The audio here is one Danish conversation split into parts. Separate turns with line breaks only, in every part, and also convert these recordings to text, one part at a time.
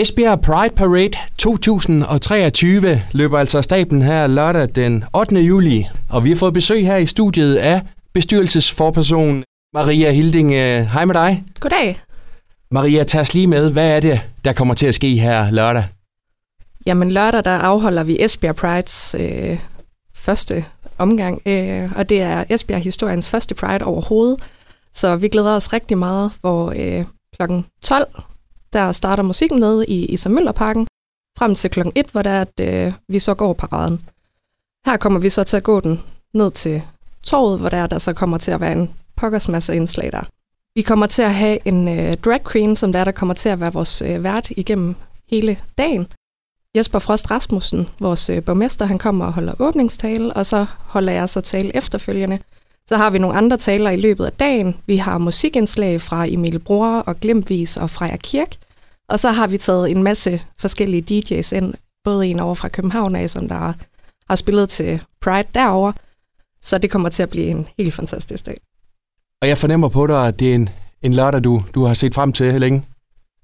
Esbjerg Pride Parade 2023 løber altså af stablen her lørdag den 8. juli, og vi har fået besøg her i studiet af bestyrelsesforperson Maria Hilding. Hej med dig.
Goddag.
Maria, tag os lige med. Hvad er det, der kommer til at ske her lørdag?
Jamen lørdag, der afholder vi Esbjerg Prides øh, første omgang, øh, og det er Esbjerg Historiens første Pride overhovedet. Så vi glæder os rigtig meget, hvor øh, klokken 12 der starter musikken nede i Isamøllerparken frem til klokken 1, hvor der er, at øh, vi så går paraden. Her kommer vi så til at gå den ned til torvet, hvor der, der så kommer til at være en pokkers masse indslag der. Vi kommer til at have en øh, drag queen, som der, der kommer til at være vores øh, vært igennem hele dagen. Jesper Frost Rasmussen, vores øh, borgmester, han kommer og holder åbningstale, og så holder jeg så tale efterfølgende. Så har vi nogle andre taler i løbet af dagen. Vi har musikindslag fra Emil Bror og Glimtvis og Freja Kirk. Og så har vi taget en masse forskellige DJ's ind, både en over fra København af, som der har spillet til Pride derover. Så det kommer til at blive en helt fantastisk dag.
Og jeg fornemmer på dig, at det er en, en lørdag, du, du har set frem til længe.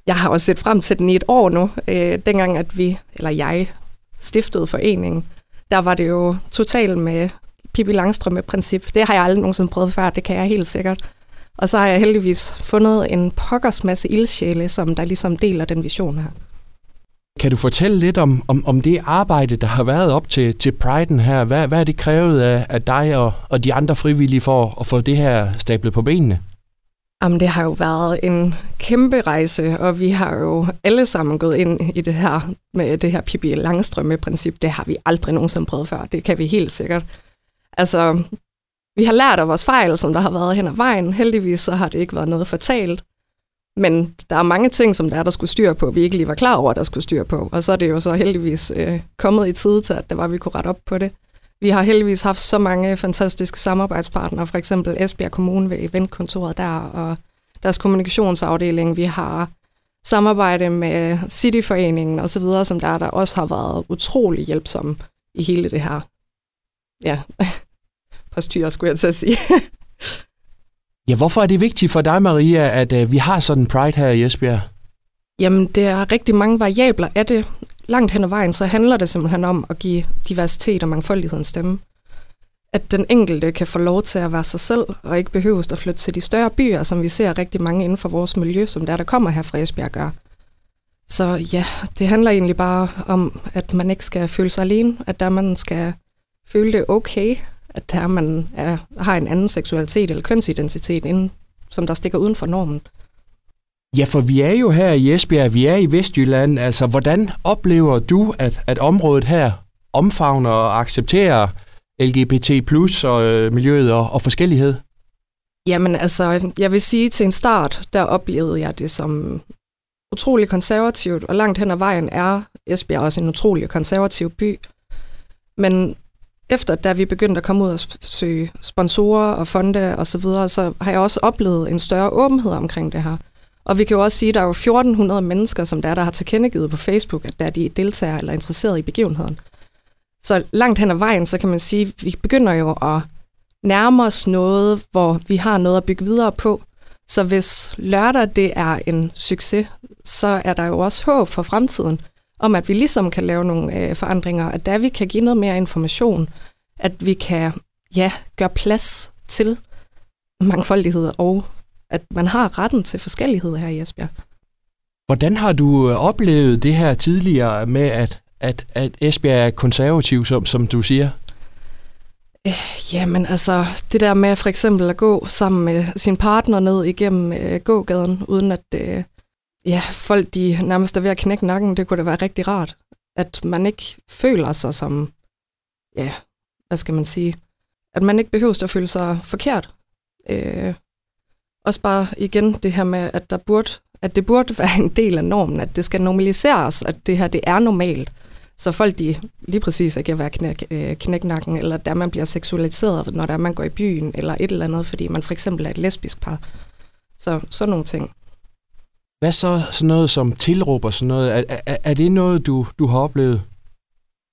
Jeg har også set frem til den i et år nu. Øh, dengang, at vi, eller jeg, stiftede foreningen, der var det jo totalt med Pippi Langstrømme-princip. Det har jeg aldrig nogensinde prøvet før, det kan jeg helt sikkert. Og så har jeg heldigvis fundet en pokkers masse ildsjæle, som der ligesom deler den vision her.
Kan du fortælle lidt om, om, om det arbejde, der har været op til, til Pride'en her? Hvad, hvad er det krævet af, af dig og, og de andre frivillige for at få det her stablet på benene?
Jamen, det har jo været en kæmpe rejse, og vi har jo alle sammen gået ind i det her med det her Pippi Langstrømme-princip. Det har vi aldrig nogensinde prøvet før, det kan vi helt sikkert. Altså, vi har lært af vores fejl, som der har været hen ad vejen. Heldigvis så har det ikke været noget fatalt. Men der er mange ting, som der er, der skulle styre på, vi ikke lige var klar over, der skulle styre på. Og så er det jo så heldigvis øh, kommet i tide til, at det var, vi kunne rette op på det. Vi har heldigvis haft så mange fantastiske samarbejdspartnere, for eksempel Esbjerg Kommune ved eventkontoret der, og deres kommunikationsafdeling. Vi har samarbejde med Cityforeningen osv., som der, der også har været utrolig hjælpsomme i hele det her ja, postyr, skulle jeg til at sige.
ja, hvorfor er det vigtigt for dig, Maria, at uh, vi har sådan en Pride her i Esbjerg?
Jamen, det er rigtig mange variabler af det. Langt hen ad vejen, så handler det simpelthen om at give diversitet og mangfoldighed en stemme. At den enkelte kan få lov til at være sig selv, og ikke behøves at flytte til de større byer, som vi ser rigtig mange inden for vores miljø, som der, der kommer her fra Esbjerg gør. Så ja, det handler egentlig bare om, at man ikke skal føle sig alene, at der man skal føle det okay, at der man er, har en anden seksualitet eller kønsidentitet, inden, som der stikker uden for normen.
Ja, for vi er jo her i Esbjerg, vi er i Vestjylland. Altså, hvordan oplever du, at, at området her omfavner og accepterer LGBT plus og øh, miljøet og, og forskellighed?
Jamen altså, jeg vil sige til en start, der oplevede jeg det som utrolig konservativt, og langt hen ad vejen er Esbjerg også en utrolig konservativ by. Men efter da vi begyndte at komme ud og søge sponsorer og fonde og så videre, så har jeg også oplevet en større åbenhed omkring det her. Og vi kan jo også sige, at der er jo 1400 mennesker, som der, der har tilkendegivet på Facebook, at der de deltager eller er interesseret i begivenheden. Så langt hen ad vejen, så kan man sige, at vi begynder jo at nærme os noget, hvor vi har noget at bygge videre på. Så hvis lørdag det er en succes, så er der jo også håb for fremtiden om, at vi ligesom kan lave nogle øh, forandringer, at der vi kan give noget mere information, at vi kan ja, gøre plads til mangfoldighed, og at man har retten til forskellighed her i Esbjerg.
Hvordan har du øh, oplevet det her tidligere med, at, at, at Esbjerg er konservativ, som, som du siger?
Øh, jamen altså, det der med for eksempel at gå sammen med sin partner ned igennem øh, gågaden, uden at øh, ja, folk de nærmest er ved at knække nakken, det kunne da være rigtig rart. At man ikke føler sig som, ja, hvad skal man sige, at man ikke behøver at føle sig forkert. Øh, også bare igen det her med, at der burde, at det burde være en del af normen, at det skal normaliseres, at det her det er normalt. Så folk de lige præcis ikke kan være knæk, øh, knæknakken, eller der man bliver seksualiseret, når der man går i byen, eller et eller andet, fordi man for eksempel er et lesbisk par. Så sådan nogle ting.
Hvad så sådan noget som tilråb og sådan noget? Er, er, er det noget, du, du har oplevet?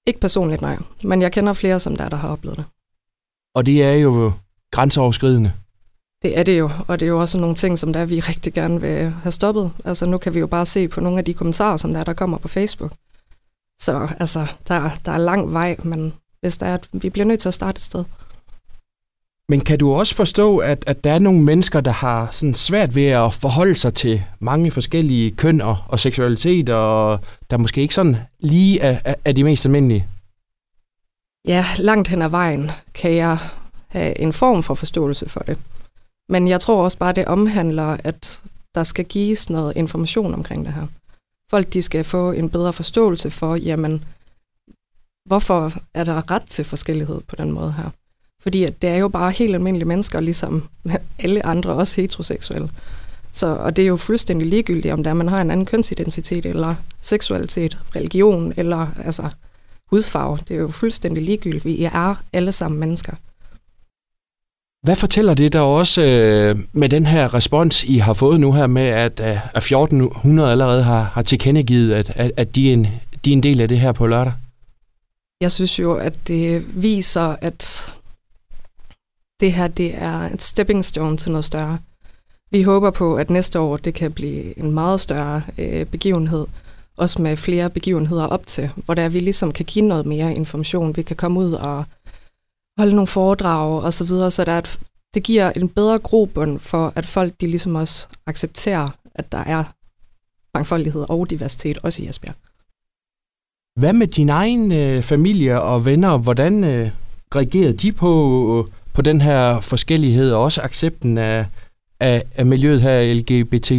Ikke personligt, nej. Men jeg kender flere, som der, der har oplevet det.
Og det er jo grænseoverskridende.
Det er det jo, og det er jo også nogle ting, som der vi rigtig gerne vil have stoppet. Altså nu kan vi jo bare se på nogle af de kommentarer, som der, der kommer på Facebook. Så altså, der, der er lang vej, men hvis der er, vi bliver nødt til at starte et sted.
Men kan du også forstå, at, at der er nogle mennesker, der har sådan svært ved at forholde sig til mange forskellige køn og, og seksualitet, og der måske ikke sådan lige er, er, er de mest almindelige?
Ja, langt hen ad vejen kan jeg have en form for forståelse for det. Men jeg tror også bare, det omhandler, at der skal gives noget information omkring det her. Folk de skal få en bedre forståelse for, jamen, hvorfor er der ret til forskellighed på den måde her? Fordi at det er jo bare helt almindelige mennesker, ligesom alle andre, også heteroseksuelle. Så, og det er jo fuldstændig ligegyldigt, om der man har en anden kønsidentitet, eller seksualitet, religion, eller altså hudfarve. Det er jo fuldstændig ligegyldigt. Vi er alle sammen mennesker.
Hvad fortæller det der også øh, med den her respons, I har fået nu her med, at, øh, at 1400 allerede har, har tilkendegivet, at, at, at de, er en, de er en del af det her på lørdag?
Jeg synes jo, at det viser, at det her det er et stepping stone til noget større. Vi håber på, at næste år det kan blive en meget større øh, begivenhed, også med flere begivenheder op til, hvor der vi ligesom kan give noget mere information. Vi kan komme ud og holde nogle foredrag og så videre, så der er et, det giver en bedre grobund for, at folk de ligesom også accepterer, at der er mangfoldighed og diversitet også i Esbjerg.
Hvad med din egen øh, familie og venner? Hvordan øh, reagerede de på, øh, på den her forskellighed og også accepten af, af, af miljøet her LGBT+.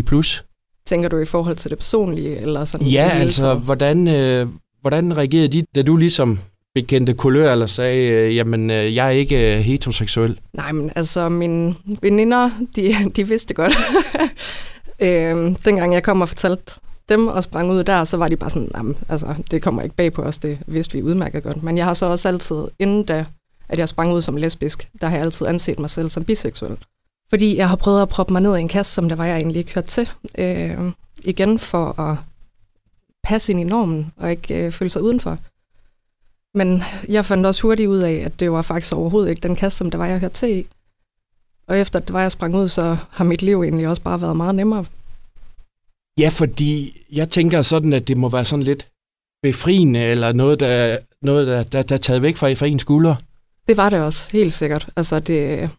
Tænker du i forhold til det personlige? eller sådan
Ja, altså, hvordan, øh, hvordan reagerede de, da du ligesom bekendte kulør, eller sagde, øh, jamen, øh, jeg er ikke øh, heteroseksuel?
Nej, men altså, mine veninder, de, de vidste godt. øh, dengang jeg kom og fortalte dem og sprang ud der, så var de bare sådan, altså, det kommer ikke bag på os, det vidste vi udmærket godt. Men jeg har så også altid, inden da at jeg sprang ud som lesbisk, der har jeg altid anset mig selv som biseksuel. Fordi jeg har prøvet at proppe mig ned i en kasse, som der var jeg egentlig ikke hørt til. Øh, igen for at passe ind i normen og ikke øh, føle sig udenfor. Men jeg fandt også hurtigt ud af, at det var faktisk overhovedet ikke den kasse, som der var jeg hørte til i. Og efter det var, jeg sprang ud, så har mit liv egentlig også bare været meget nemmere.
Ja, fordi jeg tænker sådan, at det må være sådan lidt befriende, eller noget, der, noget der, der, der er taget væk fra, fra ens skuldre.
Det var det også, helt sikkert. Altså det,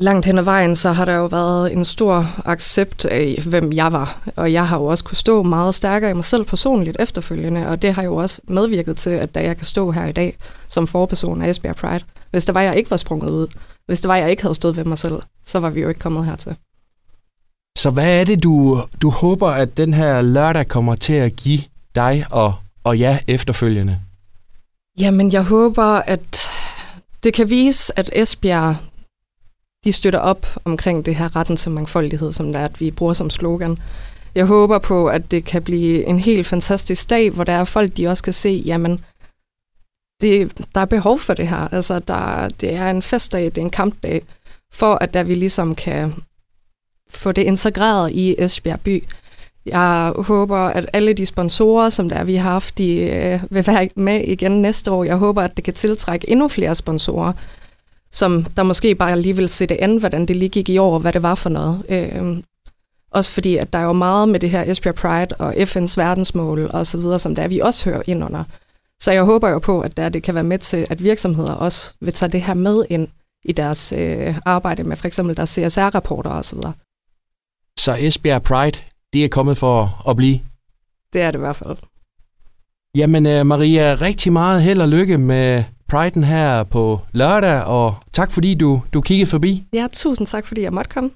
langt hen ad vejen, så har der jo været en stor accept af, hvem jeg var. Og jeg har jo også kunne stå meget stærkere i mig selv personligt efterfølgende, og det har jo også medvirket til, at da jeg kan stå her i dag som forperson af Esbjerg Pride, hvis det var, jeg ikke var sprunget ud, hvis det var, jeg ikke havde stået ved mig selv, så var vi jo ikke kommet hertil.
Så hvad er det, du, du håber, at den her lørdag kommer til at give dig og, og jer efterfølgende?
Jamen, jeg håber, at det kan vise, at Esbjerg de støtter op omkring det her retten til mangfoldighed, som der er, at vi bruger som slogan. Jeg håber på, at det kan blive en helt fantastisk dag, hvor der er folk, de også kan se, jamen, det, der er behov for det her. Altså, der, det er en festdag, det er en kampdag, for at der vi ligesom kan få det integreret i Esbjerg by. Jeg håber, at alle de sponsorer, som der vi har haft, de øh, vil være med igen næste år. Jeg håber, at det kan tiltrække endnu flere sponsorer, som der måske bare lige vil se det an, hvordan det lige gik i år, og hvad det var for noget. Øh, også fordi, at der er jo meget med det her Esbjerg Pride og FN's verdensmål og så videre, som der vi også hører ind under. Så jeg håber jo på, at der, det kan være med til, at virksomheder også vil tage det her med ind i deres øh, arbejde med for eksempel deres CSR-rapporter og så videre.
Så Esbjerg Pride, det er kommet for at blive?
Det er det i hvert fald.
Jamen øh, Maria, rigtig meget held og lykke med Pride'en her på lørdag, og tak fordi du, du kiggede forbi.
Ja, tusind tak fordi jeg måtte komme.